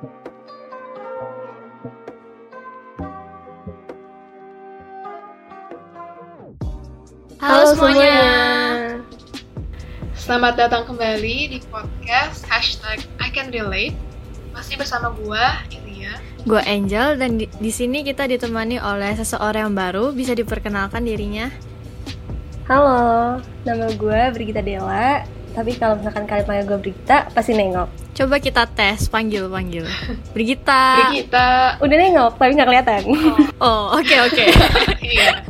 Halo semuanya. Selamat datang kembali di podcast hashtag I Can Relate. Masih bersama gua, Ilya. Gue Angel dan di, di sini kita ditemani oleh seseorang yang baru. Bisa diperkenalkan dirinya? Halo, nama gue Brigita Dela. Tapi kalau misalkan kalian panggil gue Brigita, pasti nengok. Coba kita tes panggil panggil. Brigita. Brigita. Udah nengok, tapi nggak kelihatan. Oh oke oke. Iya.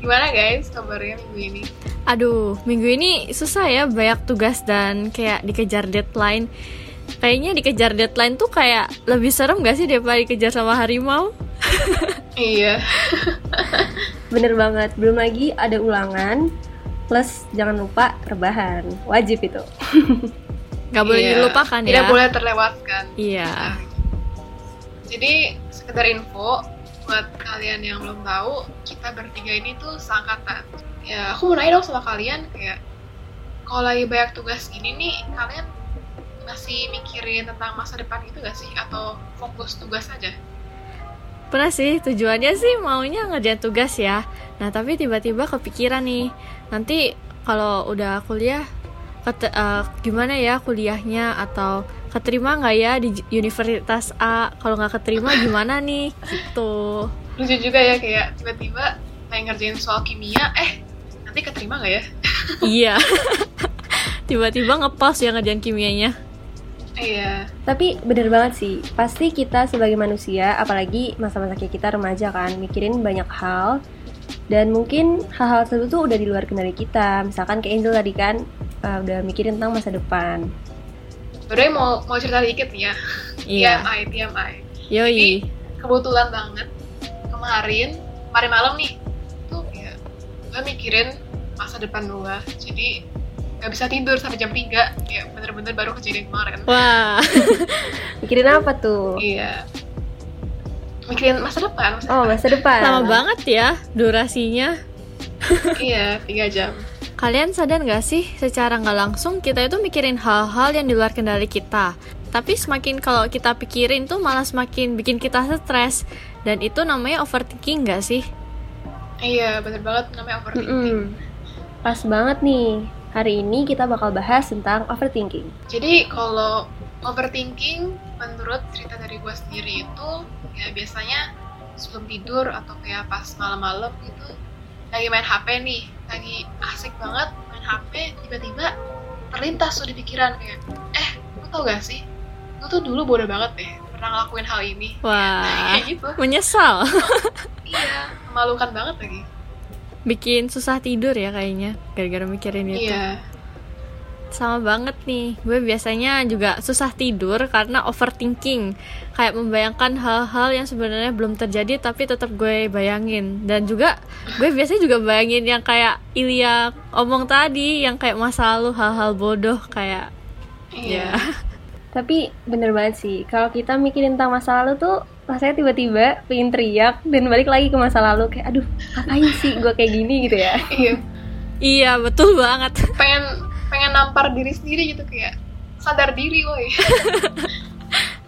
Gimana guys kabarnya minggu ini? Aduh minggu ini susah ya banyak tugas dan kayak dikejar deadline. Kayaknya dikejar deadline tuh kayak lebih serem gak sih daripada dikejar sama harimau? Iya. Bener banget. Belum lagi ada ulangan. Plus jangan lupa rebahan. Wajib itu. Gak boleh Iya. dilupakan ya. Tidak boleh terlewatkan. Iya. Jadi sekedar info buat kalian yang belum tahu, kita bertiga ini tuh seangkatan. Ya, aku mau nanya dong sama kalian kayak kalau lagi banyak tugas gini nih, kalian masih mikirin tentang masa depan gitu gak sih? Atau fokus tugas aja? Pernah sih tujuannya sih maunya ngerjain tugas ya. Nah tapi tiba-tiba kepikiran nih nanti kalau udah kuliah kete- eh, gimana ya kuliahnya atau keterima nggak ya di universitas A? Kalau nggak keterima gimana nih? Gitu. Lucu juga ya kayak tiba-tiba pengen ngerjain soal kimia, eh nanti keterima gak ya? iya. tiba-tiba ngepas ya ngerjain kimianya. Iya, Tapi bener banget sih. Pasti kita sebagai manusia, apalagi masa-masa kayak kita remaja kan, mikirin banyak hal. Dan mungkin hal-hal tersebut tuh udah di luar kendali kita. Misalkan kayak Angel tadi kan, uh, udah mikirin tentang masa depan. Udah mau mau cerita dikit nih ya. Iya. TMI, TMI. Yoi. kebetulan banget kemarin kemarin malam nih tuh ya gue mikirin masa depan gue jadi nggak bisa tidur sampai jam 3 ya bener-bener baru kejadian kemarin Wah. Mikirin apa tuh? iya mikirin masa depan masa Oh, masa depan. Lama banget ya durasinya. iya tiga jam Kalian sadar gak sih, secara nggak langsung kita itu mikirin hal-hal yang di luar kendali kita. Tapi semakin kalau kita pikirin tuh malah semakin bikin kita stres. Dan itu namanya overthinking gak sih? iya bener banget namanya overthinking Mm-mm. Pas banget nih. Hari ini kita bakal bahas tentang overthinking. jadi kalau overthinking menurut cerita dari gue sendiri itu ya biasanya sebelum tidur atau kayak pas malam-malam gitu lagi main HP nih lagi asik banget main HP tiba-tiba terlintas tuh di pikiran kayak eh lu tau gak sih? Lu tuh dulu bodoh banget deh pernah ngelakuin hal ini. Wah, kayak gitu. menyesal. iya memalukan banget lagi. Bikin susah tidur ya kayaknya, gara-gara mikirin itu. iya Sama banget nih, gue biasanya juga susah tidur karena overthinking. Kayak membayangkan hal-hal yang sebenarnya belum terjadi tapi tetap gue bayangin. Dan juga gue biasanya juga bayangin yang kayak Ilya omong tadi Yang kayak masa lalu hal-hal bodoh kayak iya. Ya, Tapi bener banget sih, kalau kita mikirin tentang masa lalu tuh rasanya tiba-tiba pengen teriak dan balik lagi ke masa lalu kayak aduh ngapain sih gue kayak gini? gitu ya. Iya Iya betul banget. Pengen pengen nampar diri sendiri gitu kayak sadar diri woi.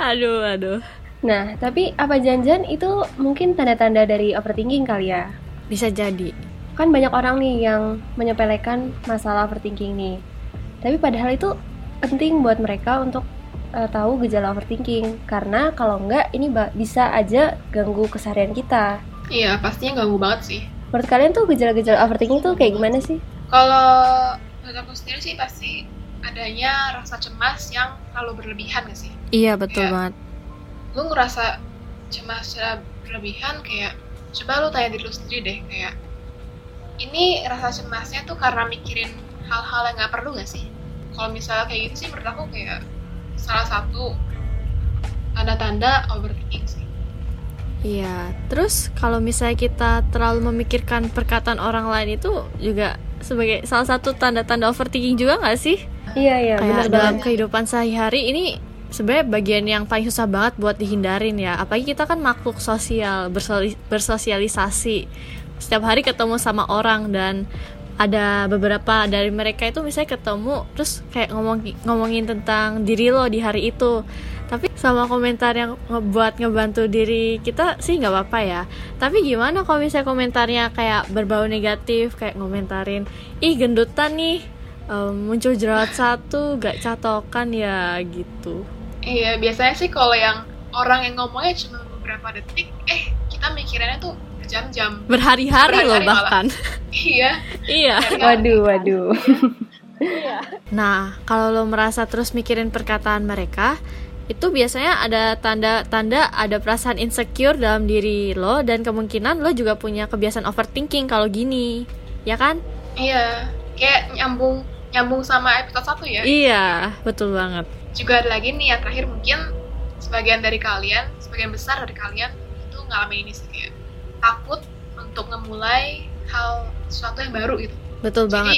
Aduh, aduh. Nah tapi apa janjian itu mungkin tanda-tanda dari overthinking kali ya? Bisa jadi. Kan banyak orang nih yang menyepelekan masalah overthinking nih. Tapi padahal itu penting buat mereka untuk eh, tahu gejala overthinking. Karena kalau enggak ini bisa aja ganggu keseharian kita. Iya pastinya ganggu banget sih. Menurut kalian tuh gejala-gejala overthinking tuh kayak gimana sih? Kalau menurut aku sendiri sih pasti adanya rasa cemas yang terlalu berlebihan gak sih? Iya betul Iya. banget Lu ngerasa cemas secara berlebihan kayak coba lu tanya diri lu sendiri deh kayak ini rasa cemasnya tuh karena mikirin hal-hal yang gak perlu gak sih? Kalau misalnya kayak gitu sih menurut aku kayak salah satu tanda-tanda overthinking sih. Iya, terus kalau misalnya kita terlalu memikirkan perkataan orang lain itu juga sebagai salah satu tanda-tanda overthinking juga nggak sih? Iya iya benar Kayak dalam banget. kehidupan sehari-hari ini sebenarnya bagian yang paling susah banget buat dihindarin ya. Apalagi kita kan makhluk sosial, bersosialisasi. Setiap hari ketemu sama orang dan ada beberapa dari mereka itu misalnya ketemu terus kayak ngomong ngomongin tentang diri lo di hari itu tapi sama komentar yang ngebuat ngebantu diri kita sih nggak apa-apa ya tapi gimana kalau misalnya komentarnya kayak berbau negatif kayak ngomentarin ih gendutan nih um, muncul jerawat satu gak catokan ya gitu Iya, biasanya sih kalau yang orang yang ngomongnya cuma beberapa detik, eh kita mikirannya tuh berjam-jam. berhari-hari loh Berhari-hari malah. bahkan Iya. iya Waduh, waduh. Nah, kalau lo merasa terus mikirin perkataan mereka, itu biasanya ada tanda-tanda ada perasaan insecure dalam diri lo dan kemungkinan lo juga punya kebiasaan overthinking kalau gini. Ya kan? Iya, kayak nyambung nyambung sama episode satu ya. Iya, betul banget. Juga ada lagi nih yang terakhir mungkin sebagian dari kalian, sebagian besar dari kalian itu ngalamin ini sih kayak takut untuk memulai hal sesuatu yang baru gitu. Betul Jadi banget.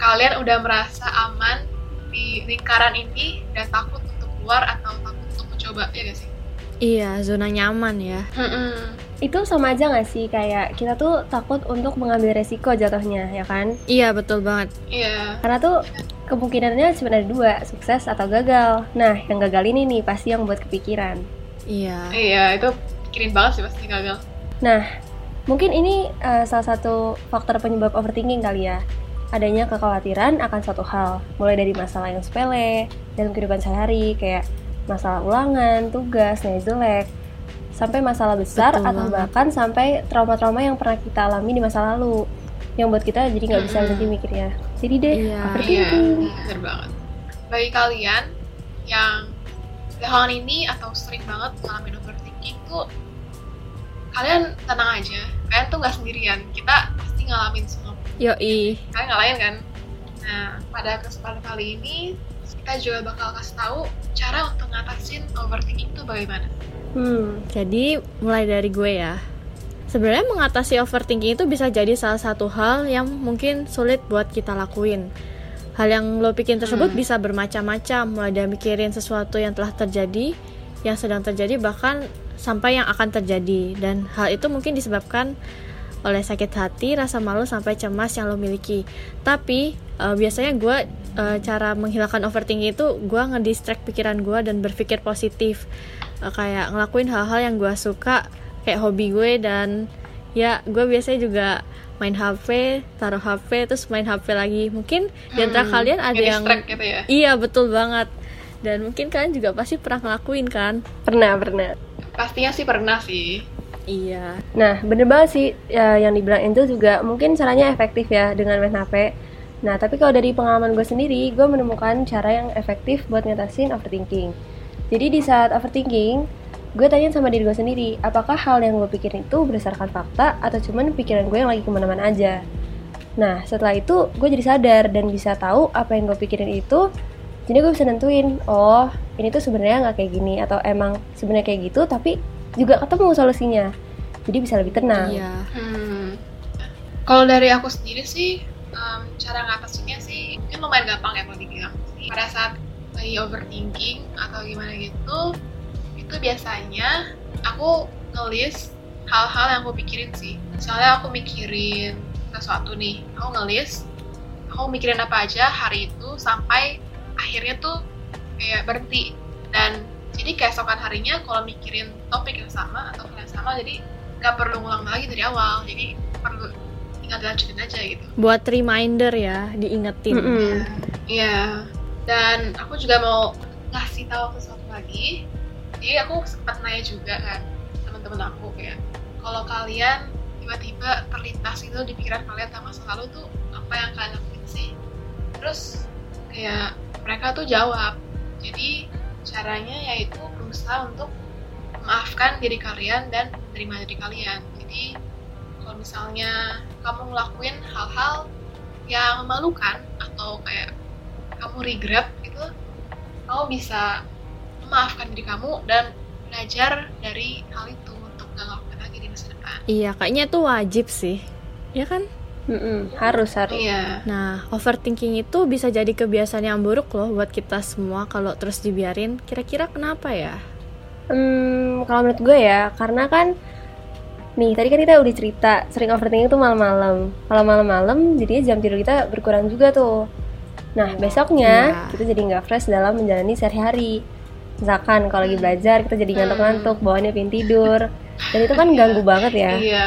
kalian udah merasa aman di lingkaran ini dan takut keluar atau takut untuk mencoba ya gak sih? Iya, zona nyaman ya. Mm-mm. Itu sama aja gak sih kayak kita tuh takut untuk mengambil resiko jatuhnya, ya kan? Iya, betul banget. Iya. Karena tuh kemungkinannya cuma ada dua, sukses atau gagal. Nah, yang gagal ini nih pasti yang buat kepikiran. Iya. Iya, itu pikirin banget sih pasti gagal. Nah, mungkin ini eh, salah satu faktor penyebab overthinking kali ya. Adanya kekhawatiran akan suatu hal, mulai dari masalah yang sepele dalam kehidupan sehari, kayak masalah ulangan, tugas, nilai jelek, sampai masalah besar Betul atau banget. bahkan sampai trauma-trauma yang pernah kita alami di masa lalu, yang buat kita jadi nggak bisa berhenti mikirnya. Jadi deh, Iya. Iya, overthinking. bener banget. Bagi kalian yang belakangan ini atau sering banget ngalamin overthinking tuh kalian tenang aja. Kalian tuh nggak sendirian. Kita pasti ngalamin semua. Yoi. Kalian ngalamin kan? Nah, pada kesempatan kali ini kita juga bakal kasih tahu cara untuk ngatasin overthinking itu bagaimana. Hmm, Jadi mulai dari gue ya. Sebenarnya mengatasi overthinking itu bisa jadi salah satu hal yang mungkin sulit buat kita lakuin. Hal yang lo pikirin tersebut Hmm. bisa bermacam-macam, mulai dari mikirin sesuatu yang telah terjadi, yang sedang terjadi, bahkan sampai yang akan terjadi. Dan hal itu mungkin disebabkan oleh sakit hati, rasa malu, sampai cemas yang lo miliki. Tapi eh, biasanya gue eh, cara menghilangkan overthinking itu gue ngedistract pikiran gue dan berpikir positif. Eh, kayak ngelakuin hal-hal yang gue suka, kayak hobi gue dan ya gue biasanya juga main HP, taruh HP, terus main HP lagi. Mungkin di antara Hmm, kalian ada yang gitu ya. iya betul banget. Dan mungkin kalian juga pasti pernah ngelakuin kan? pernah, pernah. Pastinya sih pernah sih. Iya. Nah, bener banget sih ya, yang dibilang Angel juga mungkin caranya efektif ya dengan main HP. Nah, tapi kalau dari pengalaman gue sendiri, gue menemukan cara yang efektif buat ngatasin overthinking. Jadi di saat overthinking, gue tanya sama diri gue sendiri, apakah hal yang gue pikirin itu berdasarkan fakta atau cuman pikiran gue yang lagi ke mana-mana aja. Nah, setelah itu gue jadi sadar dan bisa tahu apa yang gue pikirin itu. Jadi gue bisa nentuin, oh ini tuh sebenarnya nggak kayak gini atau emang sebenarnya kayak gitu, tapi juga ketemu solusinya. Jadi bisa lebih tenang. Iya. Hmm. Kalau dari aku sendiri sih, em, cara ngatasinnya sih mungkin lumayan gampang ya kalau dibilang. Pada saat lagi overthinking atau gimana gitu, itu biasanya aku ngelis hal-hal yang aku pikirin sih. Misalnya aku mikirin sesuatu nih, aku ngelis, aku mikirin apa aja hari itu sampai akhirnya tuh kayak berhenti. Dan jadi keesokan harinya kalau mikirin topik yang sama atau hal yang sama jadi nggak perlu ngulang lagi dari awal. Jadi perlu tinggal dilanjutin aja gitu. Buat reminder ya, diingetin. Mm-mm. Iya. Dan aku juga mau ngasih tahu sesuatu lagi. Jadi aku sempat nanya juga kan teman-teman aku kayak kalau kalian tiba-tiba terlintas itu di pikiran kalian tentang masa lalu tuh apa yang kalian lakuin sih? Terus kayak mereka tuh jawab jadi caranya yaitu berusaha untuk memaafkan diri kalian dan menerima diri kalian jadi kalau misalnya kamu ngelakuin hal-hal yang memalukan atau kayak kamu regret gitu kamu bisa memaafkan diri kamu dan belajar dari hal itu untuk gak ngelakuin lagi di masa depan Iya, kayaknya itu wajib sih. Ya kan? Mm-mm, harus harus. iya Nah, overthinking itu bisa jadi kebiasaan yang buruk loh buat kita semua kalau terus dibiarin. Kira-kira kenapa ya? Hmm, kalau menurut gue ya, karena kan nih tadi kan kita udah cerita sering overthinking tuh malam-malam. Kalau malam-malam jadinya jam tidur kita berkurang juga tuh. Nah besoknya Iya. kita jadi nggak fresh dalam menjalani sehari-hari. Misalkan kalau lagi belajar kita jadi ngantuk-ngantuk, bawaannya pengen tidur. Dan itu kan ganggu banget ya. Iya.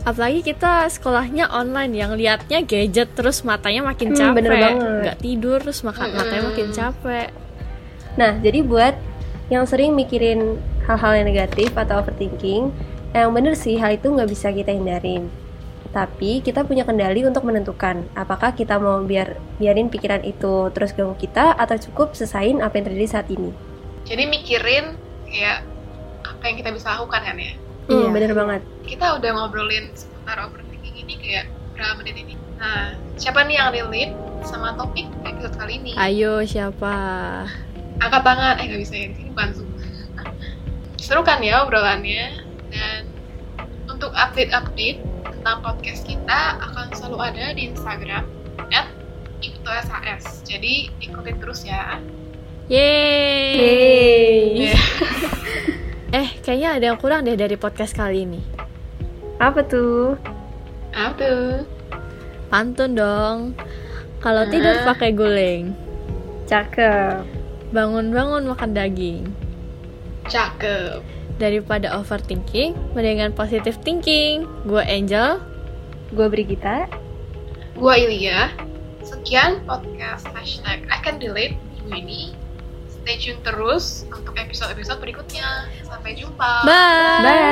Apalagi kita sekolahnya online yang liatnya gadget terus matanya makin Hmm, capek, bener banget. nggak tidur terus makan Mm-mm. matanya makin capek. Nah, jadi buat yang sering mikirin hal-hal yang negatif atau overthinking, yang bener sih hal itu nggak bisa kita hindarin. Tapi kita punya kendali untuk menentukan apakah kita mau biar biarin pikiran itu terus ganggu kita atau cukup sesain apa yang terjadi saat ini. Jadi mikirin kayak apa yang kita bisa lakukan kan ya. Hmm, Iya. bener banget. Kita udah ngobrolin seputar overthinking ini kayak berapa menit ini. Nah, siapa nih yang relate sama topik episode kali ini? Ayo siapa? Angkat tangan. Eh nggak bisa ya, di sini bukan Zoom. Seru kan ya obrolannya? Dan untuk update-update tentang podcast kita akan selalu ada di Instagram at @iptoshs. Jadi ikutin terus ya. Yeay. Yeay. Eh, kayaknya ada yang kurang deh dari podcast kali ini. Apa tuh? Apa tuh? Pantun dong. Kalau tidur Ah. pakai guling, Cakep. bangun-bangun makan daging. Cakep. Daripada overthinking, mendingan positive thinking. Gue Angel. Gue Brigita. Gua Ilya. Sekian podcast hashtag I can relate minggu ini. Stay tune terus untuk episode-episode berikutnya. Sampai jumpa. Bye. Bye.